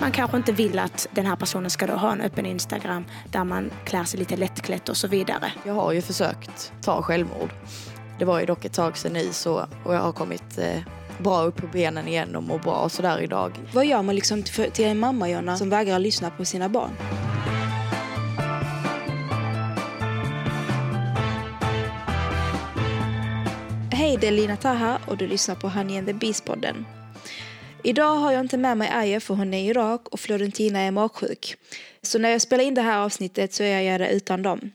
man kanske inte vill att den här personen ska då ha en öppen Instagram där man klär sig lite lättklätt och så vidare. Jag har ju försökt ta självmord. Det var ju dock ett tag sedan nu så, och jag har kommit eh, bra upp på benen igen och mår bra och sådär idag. Vad gör man liksom för, till en mamma, Jonna, som vägrar lyssna på sina barn? Hej, det är Lina Taha och du lyssnar på Honey and the Beast-podden. Idag har jag inte med mig Aya för hon är i Irak och Florentina är magsjuk. Så när jag spelar in det här avsnittet så är jag det utan dem.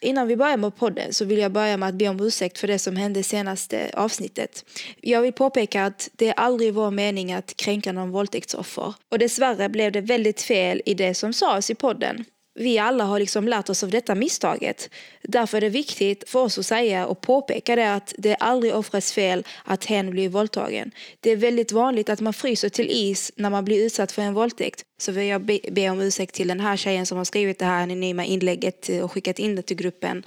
Innan vi börjar med podden så vill jag börja med att be om ursäkt för det som hände senaste avsnittet. Jag vill påpeka att det är aldrig vår mening att kränka någon våldtäktsoffer. Och dessvärre blev det väldigt fel i det som sades i podden vi alla har liksom lärt oss av detta misstaget. Därför är det viktigt för oss att säga och påpeka det att det är aldrig offrets fel att hen blir våldtagen. Det är väldigt vanligt att man fryser till is när man blir utsatt för en våldtäkt. Så vill jag be, be om ursäkt till den här tjejen som har skrivit det här anonyma inlägget eh, och skickat in det till gruppen.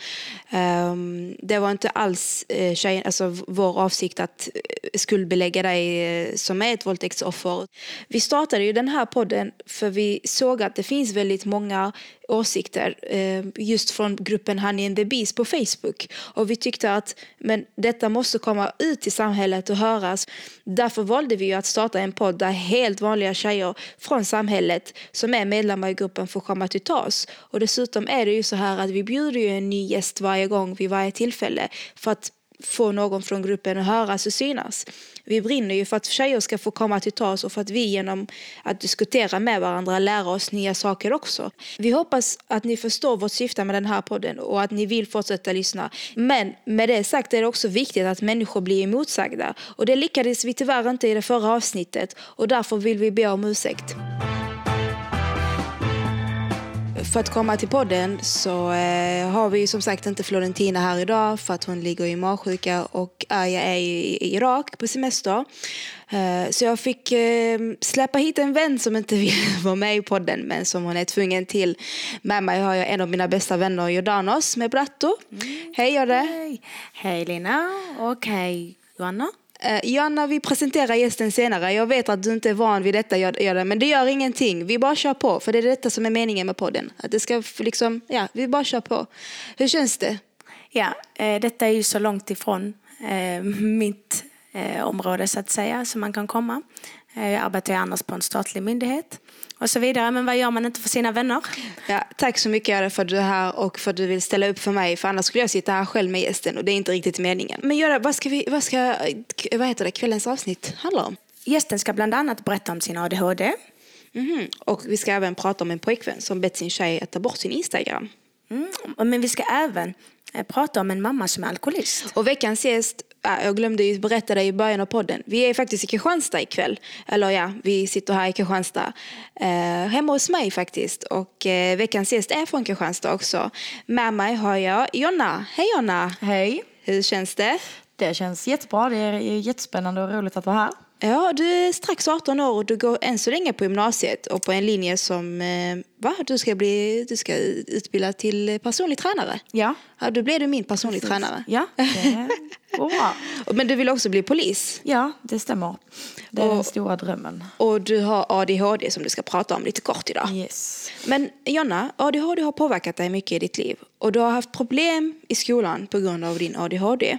Um, det var inte alls uh, tjejen, alltså vår avsikt att eh, skuldbelägga dig uh, som är ett våldtäktsoffer. Vi startade ju den här podden för vi såg att det finns väldigt många åsikter ehm, just från gruppen Honey and the Bees på Facebook. Och vi tyckte att men detta måste komma ut till samhället och höras. Därför valde vi att starta en podd där helt vanliga tjejer från samhället som är medlemmar i gruppen får komma till tals. Och dessutom är det ju så här att vi bjuder ju en ny gäst varje gång vid varje tillfälle för att få någon från gruppen att höras och synas. Vi brinner ju för att tjejer ska få komma till tals och för att vi genom att diskutera med varandra lär oss nya saker också. Vi hoppas att ni förstår vårt syfte med den här podden och att ni vill fortsätta lyssna. Men med det sagt är det också viktigt att människor blir emotsagda och det lyckades vi tyvärr inte i det förra avsnittet och därför vill vi be om ursäkt. För att komma till podden så eh, har vi som sagt inte Florentina här idag för att hon ligger i magsjuka och Aya är i, Irak på semester. Eh, så jag fick eh, släppa hit en vän som inte vill vara med i podden men som hon är tvungen till. Med mig har jag en av mina bästa vänner Jordanos med Bratto. Mm. Hej Jodde! Hej. hej Lina och hej Joanna. Eh, Joanna, vi presenterar gästen senare. Jag vet att du inte är van vid detta, men det gör ingenting. Vi bara kör på, för det är detta som är meningen med podden. Att det ska liksom, ja, vi bara kör på. Hur känns det? Ja, eh, detta är ju så långt ifrån eh, mitt område så att säga, som man kan komma. Jag arbetar ju annars på en statlig myndighet och så vidare. Men vad gör man inte för sina vänner? Ja, tack så mycket för att du är här och för att du vill ställa upp för mig. För annars skulle jag sitta här själv med gästen och det är inte riktigt meningen. Men Göra, vad ska, vi, vad ska vad heter det, kvällens avsnitt handla om? Gästen ska bland annat berätta om sin ADHD. Mm -hmm. Och vi ska även prata om en pojkvän som bett sin tjej att ta bort sin Instagram. Mm, men vi ska även eh, prata om en mamma som är alkoholist. Och veckans gäst jag glömde ju berätta det i början av podden. Vi är faktiskt i Kristianstad ikväll. Eller ja, vi sitter här i Kristianstad. Eh, hemma hos mig faktiskt. Och eh, veckans gäst är från Kristianstad också. Med mig har jag Jonna. Hej Jonna! Hej! Hur känns det? Det känns jättebra. Det är jättespännande och roligt att vara här. Ja, du är strax 18 år och du går än så länge på gymnasiet och på en linje som, eh, va? Du ska, bli, du ska utbilda till personlig tränare. Ja. ja då blir du min personlig Precis. tränare. Ja, det bra. Men du vill också bli polis? Ja, det stämmer. Det är och, den stora drömmen. Och du har ADHD som du ska prata om lite kort idag. Yes. Men Jonna, ADHD har påverkat dig mycket i ditt liv. Och du har haft problem i skolan på grund av din ADHD.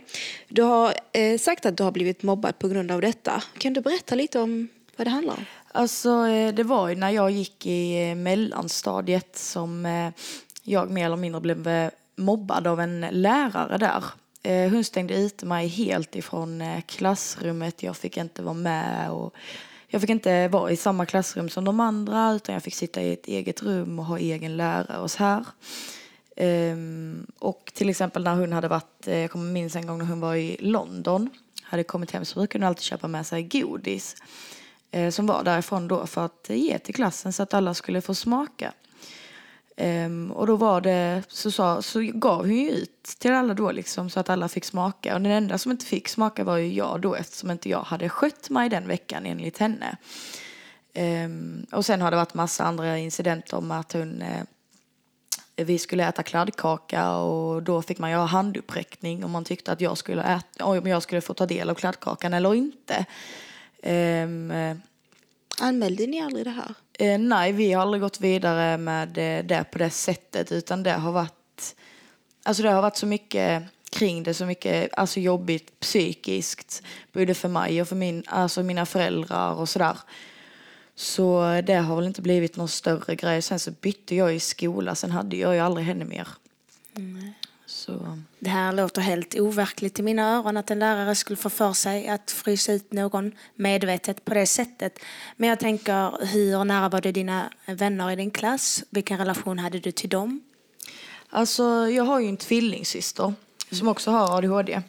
Du har eh, sagt att du har blivit mobbad på grund av detta. Kan du berätta lite om vad det handlar om? Alltså, eh, det var ju när jag gick i eh, mellanstadiet som eh, jag mer eller mindre blev mobbad av en lärare där. Eh, hon stängde ut mig helt ifrån eh, klassrummet. Jag fick inte vara med och jag fick inte vara i samma klassrum som de andra utan jag fick sitta i ett eget rum och ha egen lärare och så här. Um, och till exempel när hon hade varit, eh, jag kommer minns en gång när hon var i London, hade kommit hem så brukade hon alltid köpa med sig godis som var därifrån då för att ge till klassen så att alla skulle få smaka. Um, och då var det, så, sa, så gav hon ju ut till alla då liksom så att alla fick smaka. Och den enda som inte fick smaka var ju jag då eftersom inte jag hade skött mig den veckan enligt henne. Um, och sen har det varit massa andra incidenter om att hon uh, vi skulle äta kladdkaka och då fick man göra handuppräckning om man tyckte att jag skulle, äta, om jag skulle få ta del av kladdkakan eller inte. Um, Anmälde ni aldrig det här? Eh, nej, vi har aldrig gått vidare med eh, det på det sättet utan det har varit, alltså det har varit så mycket kring det, så mycket alltså jobbigt psykiskt, både för mig och för min, alltså mina föräldrar och sådär. Så det har väl inte blivit någon större grej. Sen så bytte jag i skola, sen hade jag ju aldrig henne mer. Mm. Så. Det här låter helt overkligt i mina öron att en lärare skulle få för sig att frysa ut någon medvetet på det sättet. Men jag tänker, hur nära var det dina vänner i din klass? Vilken relation hade du till dem? Alltså, jag har ju en tvillingsyster som också har ADHD.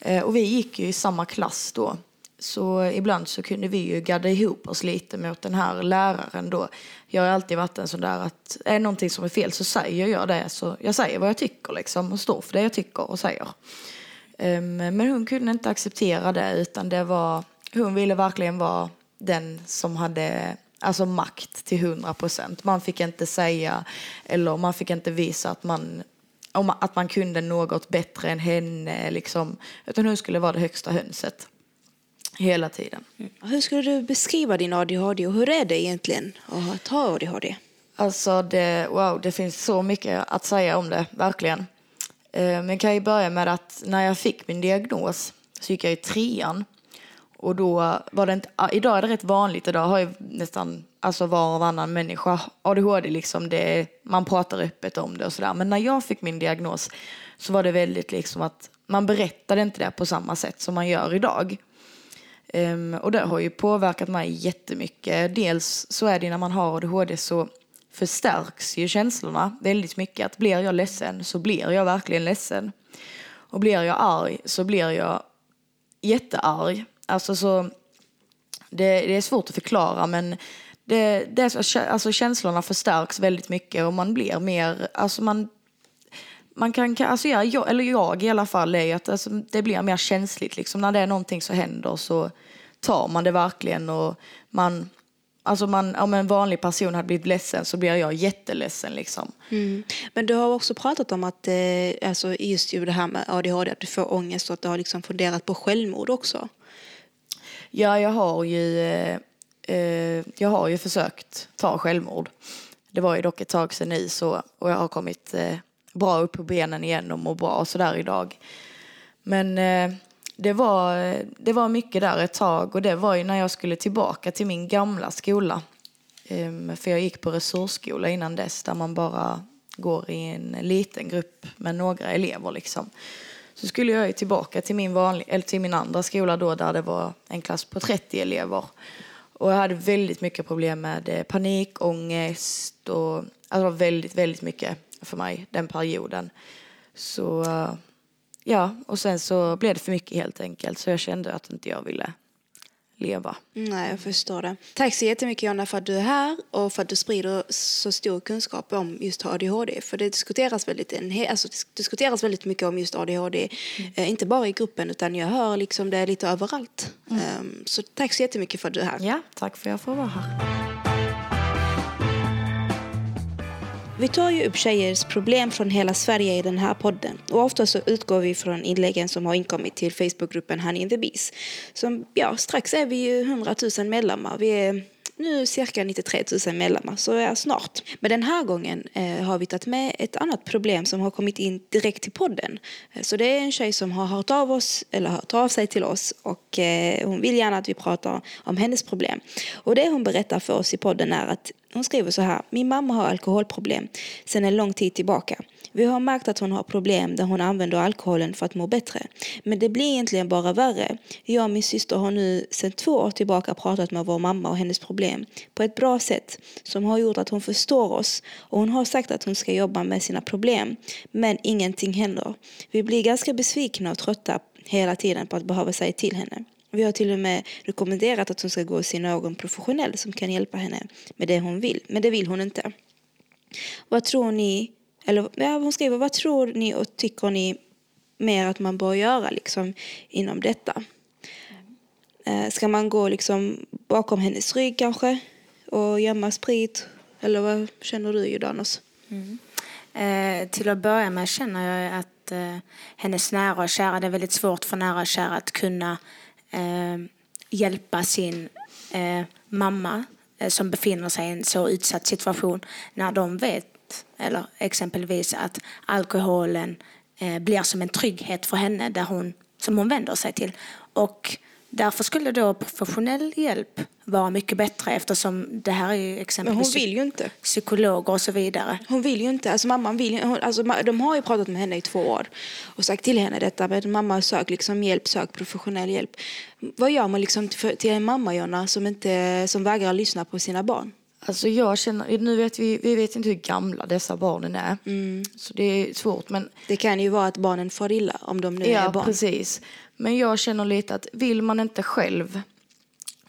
Eh, och vi gick ju i samma klass då. Så ibland så kunde vi ju gadda ihop oss lite mot den här läraren då. Jag har alltid varit en sån där att är det någonting som är fel så säger jag det. Så jag säger vad jag tycker liksom och står för det jag tycker och säger. Ehm, men hon kunde inte acceptera det utan det var, hon ville verkligen vara den som hade alltså makt till hundra procent. Man fick inte säga eller man fick inte visa att man att man kunde något bättre än henne liksom. Utan hon skulle vara det högsta hönset. Hela tiden. Mm. Hur skulle du beskriva din ADHD och hur är det egentligen att ha ADHD? Alltså det, wow, det finns så mycket att säga om det, verkligen. Eh, men kan ju börja med att när jag fick min diagnos så gick jag i trean. Och då var det inte, idag är det rätt vanligt, idag har ju nästan alltså var och varannan människa ADHD liksom, det, man pratar öppet om det och sådär. Men när jag fick min diagnos så var det väldigt liksom att man berättade inte det på samma sätt som man gör idag. Um, och det har ju påverkat mig jättemycket. Dels så är det när man har ADHD så förstärks ju känslorna väldigt mycket. Att blir jag ledsen så blir jag verkligen ledsen. Och blir jag arg så blir jag jättearg. Alltså så, det, det är svårt att förklara men det, det alltså känslorna förstärks väldigt mycket och man blir mer, alltså man man kan, alltså jag, eller jag i alla fall, är att alltså, det blir mer känsligt. Liksom. När det är någonting som händer så tar man det verkligen och man, alltså man, om en vanlig person hade blivit ledsen så blir jag jätteledsen. Liksom. Mm. Men du har också pratat om att eh, alltså just det här med ADHD, att du får ångest och att du har liksom funderat på självmord också. Ja, jag har ju, eh, eh, jag har ju försökt ta självmord. Det var ju dock ett tag sedan nu så, och jag har kommit eh, bra upp på benen igen och mår bra och sådär idag. Men eh, det, var, det var mycket där ett tag och det var ju när jag skulle tillbaka till min gamla skola. Ehm, för jag gick på resursskola innan dess där man bara går i en liten grupp med några elever liksom. Så skulle jag ju tillbaka till min, vanlig, eller till min andra skola då där det var en klass på 30 elever. Och jag hade väldigt mycket problem med eh, panik, ångest och alltså väldigt, väldigt mycket för mig den perioden. Så ja, och sen så blev det för mycket helt enkelt så jag kände att inte jag ville leva. Nej, jag förstår det. Tack så jättemycket Jonna för att du är här och för att du sprider så stor kunskap om just ADHD. För det diskuteras väldigt, alltså, diskuteras väldigt mycket om just ADHD, mm. eh, inte bara i gruppen utan jag hör liksom det lite överallt. Mm. Um, så tack så jättemycket för att du är här. Ja, tack för att jag får vara här. Vi tar ju upp tjejers problem från hela Sverige i den här podden. Och ofta så utgår vi från inläggen som har inkommit till Facebookgruppen Honey in the Bees. Som, ja, strax är vi ju 100 000 medlemmar. Vi är nu cirka 93 000 medlemmar, så är snart. Men den här gången eh, har vi tagit med ett annat problem som har kommit in direkt till podden. Eh, så det är en tjej som har hört av, oss, eller hört av sig till oss och eh, hon vill gärna att vi pratar om hennes problem. Och det hon berättar för oss i podden är att hon skriver så här. Min mamma har alkoholproblem sedan en lång tid tillbaka. Vi har märkt att hon har problem där hon använder alkoholen för att må bättre. Men det blir egentligen bara värre. Jag och min syster har nu sedan två år tillbaka pratat med vår mamma och hennes problem på ett bra sätt som har gjort att hon förstår oss och hon har sagt att hon ska jobba med sina problem. Men ingenting händer. Vi blir ganska besvikna och trötta hela tiden på att behöva säga till henne. Vi har till och med rekommenderat att hon ska gå och se någon professionell som kan hjälpa henne med det hon vill. Men det vill hon inte. Vad tror ni eller ja, hon skriver, vad tror ni och tycker ni mer att man bör göra liksom, inom detta? Eh, ska man gå liksom bakom hennes rygg kanske och gömma sprit? Eller vad känner du Jordanos? Mm. Eh, till att börja med känner jag att eh, hennes nära och kära, det är väldigt svårt för nära och kära att kunna eh, hjälpa sin eh, mamma eh, som befinner sig i en så utsatt situation när de vet, eller exempelvis att alkoholen eh, blir som en trygghet för henne där hon, som hon vänder sig till. Och Därför skulle då professionell hjälp vara mycket bättre eftersom det här är ju exempelvis Men hon vill ju inte. psykologer och så vidare. Hon vill ju inte. Alltså mamman vill, hon, alltså, de har ju pratat med henne i två år och sagt till henne detta. Men mamma sök liksom hjälp, sök professionell hjälp. Vad gör man liksom för, till en mamma, Jonna, som, inte, som vägrar lyssna på sina barn? Alltså jag känner, nu vet vi, vi vet inte hur gamla dessa barnen är. Mm. Så det är svårt. Men, Det kan ju vara att barnen far illa om de nu är ja, barn. precis. Men jag känner lite att vill man inte själv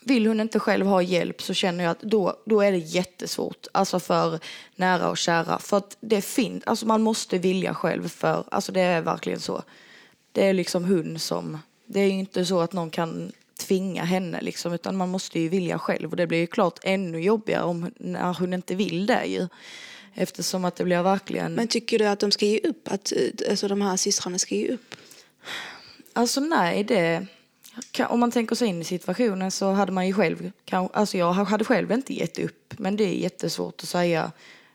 vill hon inte själv ha hjälp så känner jag att då, då är det jättesvårt. Alltså för nära och kära. För att det finns, alltså man måste vilja själv för, alltså det är verkligen så. Det är liksom hon som, det är ju inte så att någon kan tvinga henne liksom utan man måste ju vilja själv och det blir ju klart ännu jobbigare om när hon inte vill det ju. Eftersom att det blir verkligen... Men tycker du att de ska ge upp? Att eh, alltså, de här systrarna ska ge upp? Alltså nej, det... Om man tänker sig in i situationen så hade man ju själv... Alltså jag hade själv inte gett upp. Men det är jättesvårt att säga.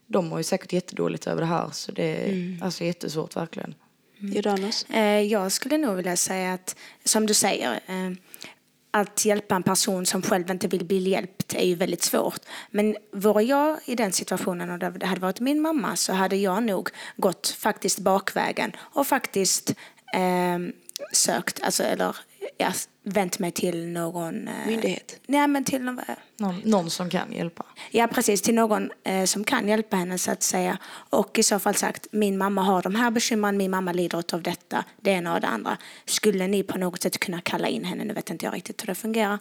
De mår ju säkert jättedåligt över det här. Så det är alltså jättesvårt verkligen. Jordanos? Eh, Jag skulle nog vilja säga att, som du säger, eh, att hjälpa en person som själv inte vill bli hjälpt är ju väldigt svårt. Men vore jag i den situationen och det hade varit min mamma så hade jag nog gått faktiskt bakvägen och faktiskt eh, sökt, alltså, eller ja, vänt mig till någon... Eh, Myndighet? Nej, men till någon, Någon, någon som kan hjälpa. Ja, precis. Till någon eh, som kan hjälpa henne så att säga. Och i så fall sagt, min mamma har de här bekymren, min mamma lider av detta, det ena och det andra. Skulle ni på något sätt kunna kalla in henne? Nu vet inte jag riktigt hur det fungerar.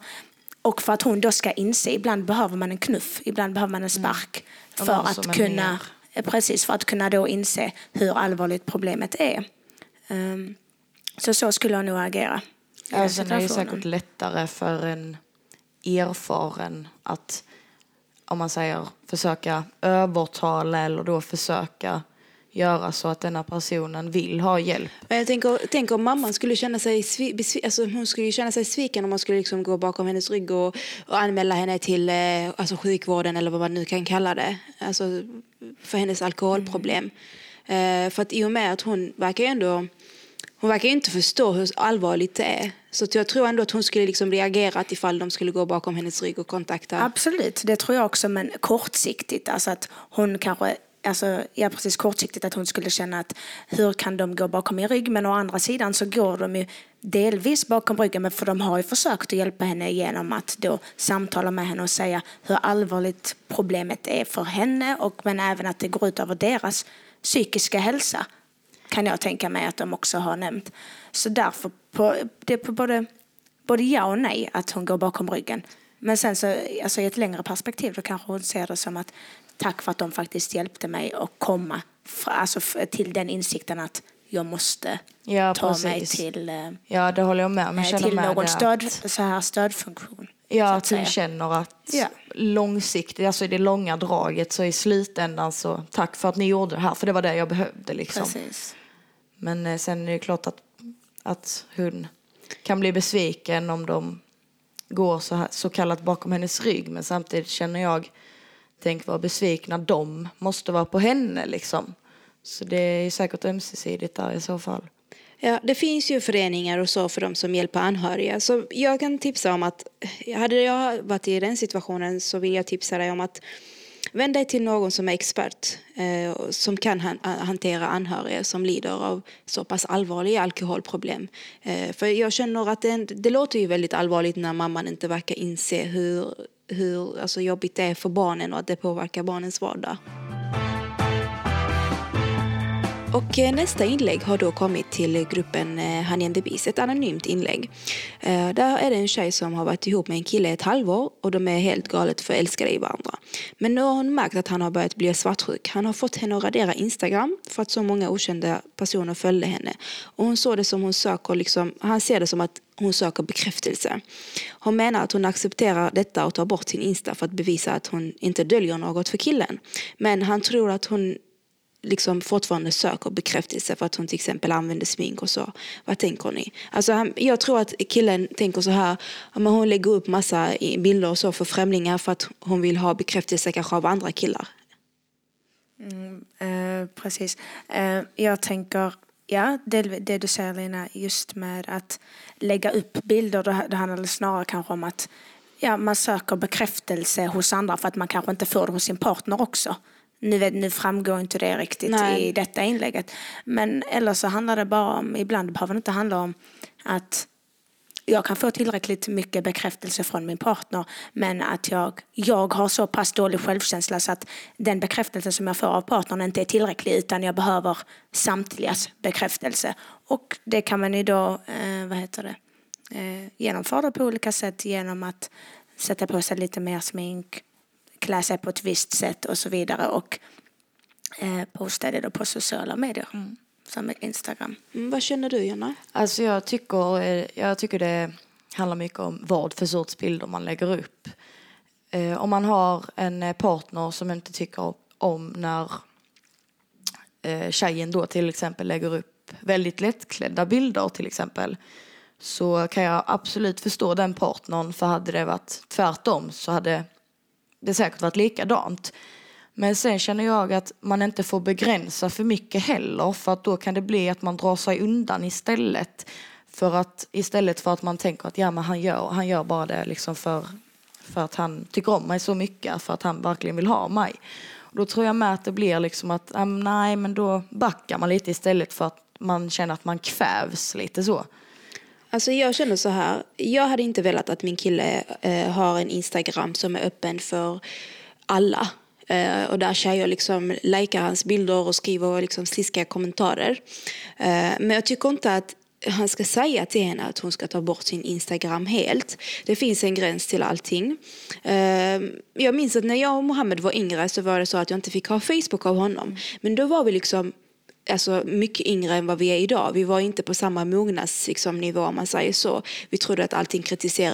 Och för att hon då ska inse, ibland behöver man en knuff, ibland behöver man en spark. Och För att kunna, mer. eh, precis, för att kunna då inse hur allvarligt problemet är. Ehm, så så skulle jag nog agera. Ja, sen är det säkert lättare för en erfaren att, om man säger, försöka övertala eller då försöka göra så att denna personen vill ha hjälp. Men jag tänker, tänk om mamman skulle känna sig, svi, alltså hon skulle känna sig sviken om man skulle liksom gå bakom hennes rygg och, och anmäla henne till eh, alltså sjukvården eller vad man nu kan kalla det. Alltså för hennes alkoholproblem. Eh, för att i och med att hon verkar ju ändå hon verkar inte förstå hur allvarligt det är. Så jag tror ändå att hon skulle liksom reagerat ifall de skulle gå bakom hennes rygg och kontakta. Absolut, det tror jag också, men kortsiktigt. Alltså att hon kanske, alltså, ja precis kortsiktigt att hon skulle känna att hur kan de gå bakom min rygg? Men å andra sidan så går de ju delvis bakom ryggen, men för de har ju försökt att hjälpa henne genom att då samtala med henne och säga hur allvarligt problemet är för henne och men även att det går ut över deras psykiska hälsa kan jag tänka mig att de också har nämnt. Så därför, på, det är på både, både ja och nej att hon går bakom ryggen. Men sen så, alltså i ett längre perspektiv då kanske hon ser det som att tack för att de faktiskt hjälpte mig att komma fra, alltså till den insikten att jag måste Ja, ta mig precis. till, eh, Ja, det håller jag med. Men eh, till med någon stöd, Att, så här stödfunktion. ja, att hon känner att Ja. långsiktigt, alltså i det långa draget så i slutändan så tack för att ni gjorde det här, för det var det jag behövde liksom. Precis. Men eh, sen är det klart att, att hon kan bli besviken om de går så, här, så kallat bakom hennes rygg. Men samtidigt känner jag, tänk vad besvikna de måste vara på henne liksom. Så det är säkert ömsesidigt där i så fall. Ja, det finns ju föreningar och så för de som hjälper anhöriga. Så jag kan tipsa om att, hade jag varit i den situationen så vill jag tipsa dig om att vänd dig till någon som är expert eh, som kan han, hantera anhöriga som lider av så pass allvarliga alkoholproblem. Eh, för jag känner att det, det låter ju väldigt allvarligt när mamman inte verkar inse hur, hur alltså, jobbigt det är för barnen och att det påverkar barnens vardag. Och eh, nästa inlägg har då kommit till gruppen Honey and the Beast, ett anonymt inlägg. Eh, där är det en tjej som har varit ihop med en kille ett halvår och de är helt galet förälskade i varandra. Men nu har hon märkt att han har börjat bli svartsjuk. Han har fått henne att radera Instagram för att så många okända personer följde henne. Och hon såg det som hon söker, liksom, han ser det som att hon söker bekräftelse. Hon menar att hon accepterar detta och tar bort sin Insta för att bevisa att hon inte döljer något för killen. Men han tror att hon liksom fortfarande söker bekräftelse för att hon till exempel använder smink och så. Vad tänker ni? Alltså han, jag tror att killen tänker så här, men hon lägger upp massa bilder och så för främlingar för att hon vill ha bekräftelse kanske av andra killar. Mm, eh, precis. Eh, jag tänker, ja, det, det, du säger Lina, just med att lägga upp bilder, det, det handlar snarare kanske om att ja, man söker bekräftelse hos andra för att man kanske inte får det hos sin partner också. Nu, vet, nu framgår inte det riktigt Nej. i detta inlägget. Men eller så handlar det bara om, ibland behöver det inte handla om att jag kan få tillräckligt mycket bekräftelse från min partner men att jag, jag har så pass dålig självkänsla så att den bekräftelse som jag får av partnern inte är tillräcklig utan jag behöver samtligas bekräftelse. Och det kan man ju då, eh, vad heter det, eh, genomföra på olika sätt genom att sätta på sig lite mer smink, klä sig på ett visst sätt och så vidare och eh, posta det då på sociala medier. Mm. Som Instagram. Mm, vad känner du Jonna? Alltså jag tycker, eh, jag tycker det handlar mycket om vad för sorts bilder man lägger upp. Eh, om man har en eh, partner som inte tycker om när eh, tjejen då till exempel lägger upp väldigt lättklädda bilder till exempel så kan jag absolut förstå den partnern för hade det varit tvärtom så hade det säkert varit likadant. Men sen känner jag att man inte får begränsa för mycket heller för att då kan det bli att man drar sig undan istället. För att istället för att man tänker att ja, men han, gör, han gör bara det liksom för, för att han tycker om mig så mycket, för att han verkligen vill ha mig. Och då tror jag med att det blir liksom att nej, men då backar man lite istället för att man känner att man kvävs lite så. Alltså jag känner så här, jag hade inte velat att min kille eh, har en Instagram som är öppen för alla. Eh, och där tjejer liksom likar hans bilder och skriver liksom sliskiga kommentarer. Eh, men jag tycker inte att han ska säga till henne att hon ska ta bort sin Instagram helt. Det finns en gräns till allting. Eh, jag minns att när jag och Mohammed var yngre så var det så att jag inte fick ha Facebook av honom. Men då var vi liksom alltså, mycket yngre än vad vi är idag. Vi var inte på samma mognadsnivå liksom, nivå, om man säger så. Vi trodde att allting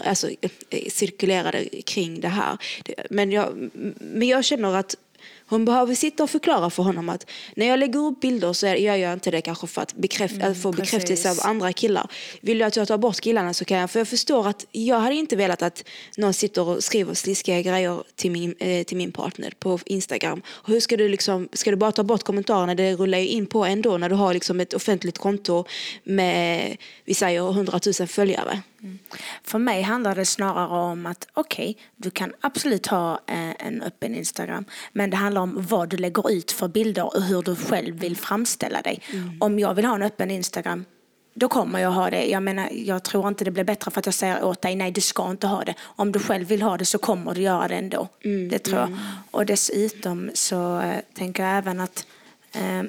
alltså, eh, cirkulerade kring det här. Men jag, men jag känner att hon behöver sitta och förklara för honom att när jag lägger upp bilder så gör jag inte det kanske för att, bekräft, mm, få bekräftelse av andra killar. Vill du att jag tar bort killarna så kan jag. För jag förstår att jag hade inte velat att någon sitter och skriver sliskiga grejer till min, eh, till min partner på Instagram. Och hur ska du liksom, ska du bara ta bort kommentarerna? Det rullar ju in på ändå när du har liksom ett offentligt konto med, vi säger, hundratusen följare. Mm. För mig handlar det snarare om att okej, okay, du kan absolut ha eh, en öppen Instagram, men det handlar om vad du lägger ut för bilder och hur du själv vill framställa dig. Mm. Om jag vill ha en öppen Instagram, då kommer jag ha det. Jag menar, jag tror inte det blir bättre för att jag säger åt dig, nej du ska inte ha det. Om du själv vill ha det så kommer du göra det ändå. Mm. Det tror jag. Mm. Och dessutom så äh, tänker jag även att äh,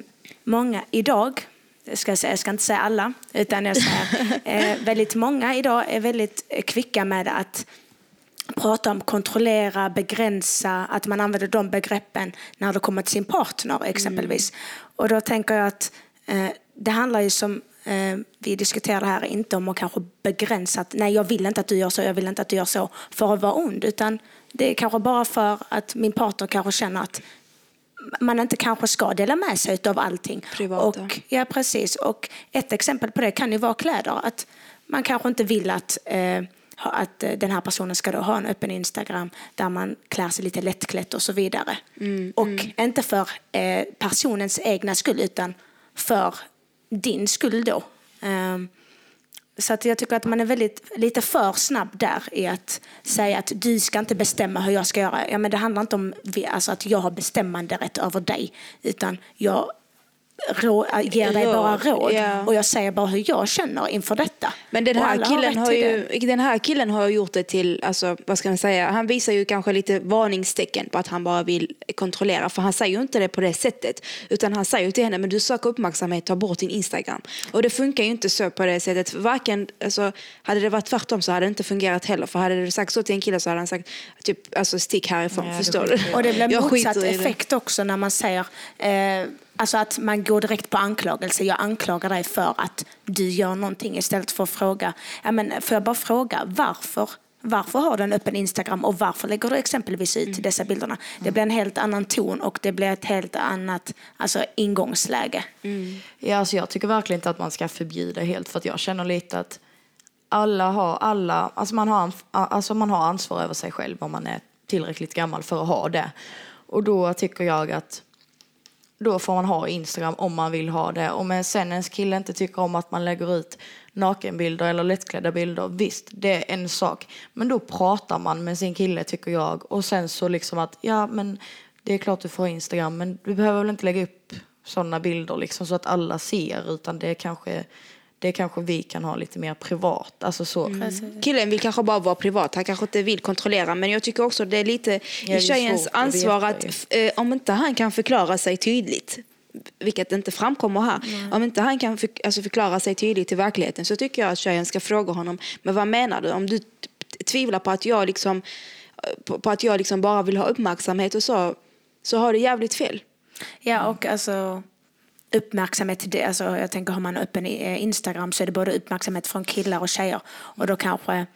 många idag jag ska, jag ska inte säga alla, utan jag säger eh, väldigt många idag är väldigt kvicka med att prata om kontrollera, begränsa, att man använder de begreppen när det kommer till sin partner exempelvis. Mm. Och då tänker jag att eh, det handlar ju som eh, vi diskuterar här inte om att kanske begränsa att nej jag vill inte att du gör så, jag vill inte att du gör så för att vara ond utan det är kanske bara för att min partner kanske känner att man inte kanske ska dela med sig av allting. Privata. Och, ja, precis. Och ett exempel på det kan ju vara kläder. Att man kanske inte vill att, eh, att den här personen ska ha en öppen Instagram där man klär sig lite lättklätt och så vidare. Mm, och mm. inte för eh, personens egna skull utan för din skull då. Um, så att jag tycker att man är väldigt, lite för snabb där i att säga att du ska inte bestämma hur jag ska göra. Ja, men det handlar inte om alltså, att jag har bestämmande rätt över dig, utan jag rå, ger dig bara råd ja. och jag säger bara hur jag känner inför detta. Men den här, killen har, har ju, den här killen har gjort det till, alltså, vad ska man säga, han visar ju kanske lite varningstecken på att han bara vill kontrollera. För han säger ju inte det på det sättet. Utan han säger till henne, men du söker uppmärksamhet, ta bort din Instagram. Och det funkar ju inte så på det sättet. Varken, alltså, hade det varit tvärtom så hade det inte fungerat heller. För hade du sagt så till en kille så hade han sagt, typ, alltså stick härifrån, ja, förstår du? Och det blir motsatt effekt också när man säger, eh, Alltså att man går direkt på anklagelse. Jag anklagar dig för att du gör någonting istället för att fråga, ja men får jag bara fråga varför varför har du en öppen Instagram och varför lägger du exempelvis ut Mm. dessa bilderna? Det blir en helt annan ton och det blir ett helt annat alltså, ingångsläge. Ja, alltså jag tycker verkligen inte att man ska förbjuda helt för att jag känner lite att alla har, alla, alltså man har, alltså man har ansvar över sig själv om man är tillräckligt gammal för att ha det. Och då tycker jag att då får man ha Instagram om man vill ha det. Om sen ens kille inte tycker om att man lägger ut nakenbilder eller lättklädda bilder, visst, det är en sak. Men då pratar man med sin kille tycker jag. Och sen så liksom att, ja men det är klart du får ha Instagram men du behöver väl inte lägga upp sådana bilder liksom så att alla ser utan det är kanske, det kanske vi kan ha lite mer privat. Alltså så. Killen vill kanske bara vara privat, han kanske inte vill kontrollera. Men jag tycker också det är lite det är i tjejens svårt att ansvar att f- eh, om inte han kan förklara sig tydligt, vilket inte framkommer här. Om inte han kan för, alltså förklara sig tydligt i verkligheten så tycker jag att tjejen ska fråga honom, men vad menar du? Om du tvivlar på att jag liksom, på, på att jag liksom bara vill ha uppmärksamhet och så, så har du jävligt fel. Ja, och alltså uppmärksamhet. Alltså, jag tänker har man öppen eh, Instagram så är det både uppmärksamhet från killar och tjejer. Och då kanske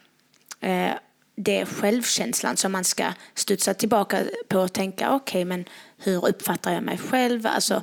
eh, det är självkänslan som man ska studsa tillbaka på och tänka okej, men hur uppfattar jag mig själv? Alltså,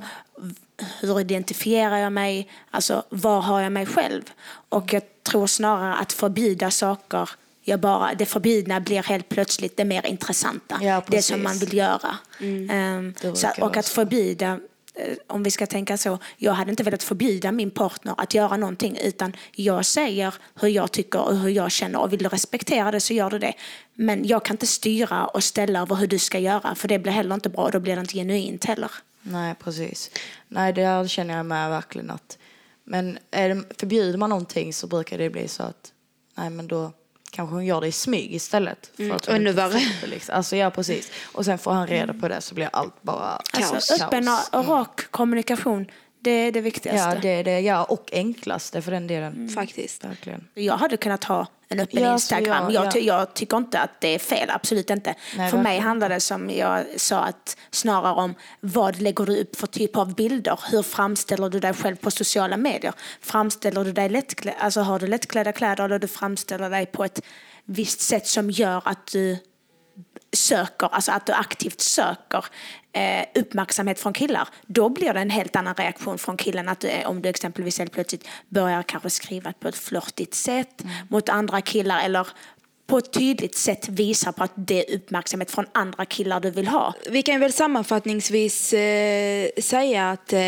hur identifierar jag mig? Alltså, var har jag mig själv? Och jag tror snarare att förbjuda saker jag bara, det förbjudna blir helt plötsligt det mer intressanta. Ja, det som man vill göra. Ehm, Det så, och att förbjuda, Eh, om vi ska tänka så, jag hade inte velat förbjuda min partner att göra någonting utan jag säger hur jag tycker och hur jag känner och vill du respektera det så gör du det. Men jag kan inte styra och ställa över hur du ska göra för det blir heller inte bra och då blir det inte genuint heller. Nej, precis. Nej, det känner jag med verkligen att... Men är det, förbjuder man någonting så brukar det bli så att... Nej, men då kanske hon gör det i smyg istället. För att hon ännu värre. Liksom. Alltså, ja, precis. Och sen får han reda på det så blir allt bara Alltså, kaos. öppen kaos. och rak kommunikation, det är det viktigaste. Ja, det är det. Ja, och enklaste för den delen. Faktiskt. Verkligen. Jag hade kunnat ha en öppen Ja, Instagram. ja, jag, ty- ja. jag tycker inte att det är fel, absolut inte. Nej, för mig handlar det som jag sa att snarare om vad lägger du upp för typ av bilder? Hur framställer du dig själv på sociala medier? Framställer du dig lättklädd, alltså har du lättklädda kläder eller du framställer dig på ett visst sätt som gör att du söker, alltså att du aktivt söker eh, uppmärksamhet från killar, då blir det en helt annan reaktion från killen. Att du, är- om du exempelvis helt plötsligt börjar kanske skriva på ett flörtigt sätt mot andra killar eller på ett tydligt sätt visar på att det är uppmärksamhet från andra killar du vill ha. Vi kan väl sammanfattningsvis eh, säga att eh,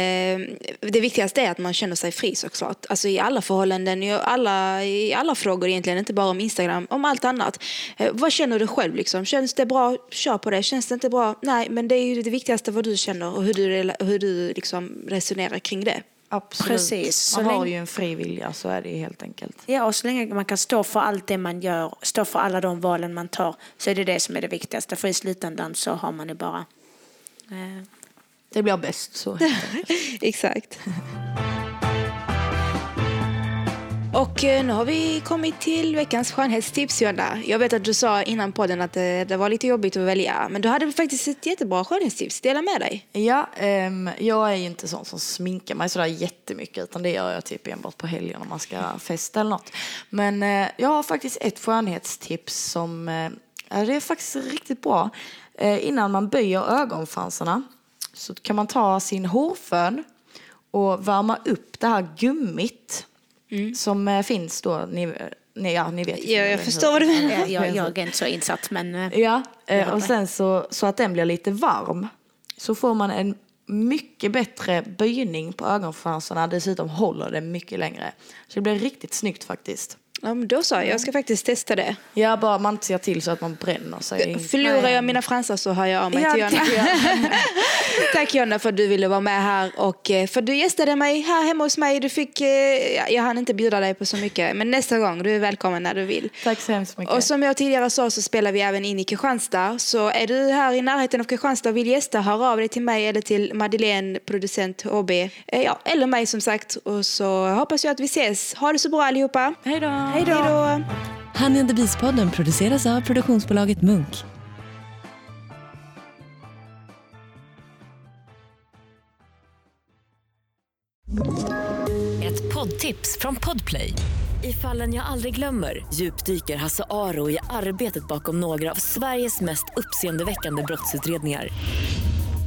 det viktigaste är att man känner sig fri såklart. Alltså i alla förhållanden, i alla, i alla frågor egentligen, inte bara om Instagram, om allt annat. Eh, vad känner du själv liksom? Känns det bra, kör på det. Känns det inte bra, nej. Men det är ju det viktigaste vad du känner och hur du, hur du liksom resonerar kring det. Absolut. Precis, så Man har länge- ju en fri vilja, så är det ju helt enkelt. Ja, och så länge man kan stå för allt det man gör, stå för alla de valen man tar, så är det det som är det viktigaste. För i slutändan så har man ju bara eh, Det blir bäst så. Exakt. Och eh, nu har vi kommit till veckans skönhetstips, Jonna. Jag vet att du sa innan podden att det, det var lite jobbigt att välja. Men du hade faktiskt ett jättebra skönhetstips. Dela med dig. Ja, ehm, jag är ju inte sån som sminkar mig sådär jättemycket utan det gör jag typ enbart på helgen om man ska festa eller något. Men eh, jag har faktiskt ett skönhetstips som eh, ja, det är faktiskt riktigt bra. Eh, innan man böjer ögonfransarna så kan man ta sin hårfön och värma upp det här gummit som eh, finns då. Ni, ni, ja, ni vet Ja, jag förstår vad du menar. jag, jag, jag är inte så insatt men eh, Ja, eh, och sen så, så att den blir lite varm så får man en mycket bättre böjning på ögonfransarna. Dessutom håller det mycket längre. Så det blir riktigt snyggt faktiskt. Ja, men då sa jag, ska faktiskt testa det. Ja, bara man inte ser till så att man bränner sig. Förlorar jag mina fransar så hör jag av mig Ja, till Jonna. Tack Jonna för att du ville vara med här och eh, för att du gästade mig här hemma hos mig. Du fick, eh, ja, jag hann inte bjuda dig på så mycket, men nästa gång, du är välkommen när du vill. Tack så hemskt mycket. Och som jag tidigare sa så spelar vi även in i Kristianstad. Så är du här i närheten av Kristianstad och vill gästa, hör av dig till mig eller till Madeleine, producent HB. Eh, Ja, eller mig som sagt. Och så hoppas jag att vi ses. Ha det så bra allihopa. Hej då! Hej då! Honey and the Beast-podden produceras av produktionsbolaget Munk. Ett poddtips från Podplay. I fallen jag aldrig glömmer djupdyker Hasse Aro i arbetet bakom några av Sveriges mest uppseendeväckande brottsutredningar.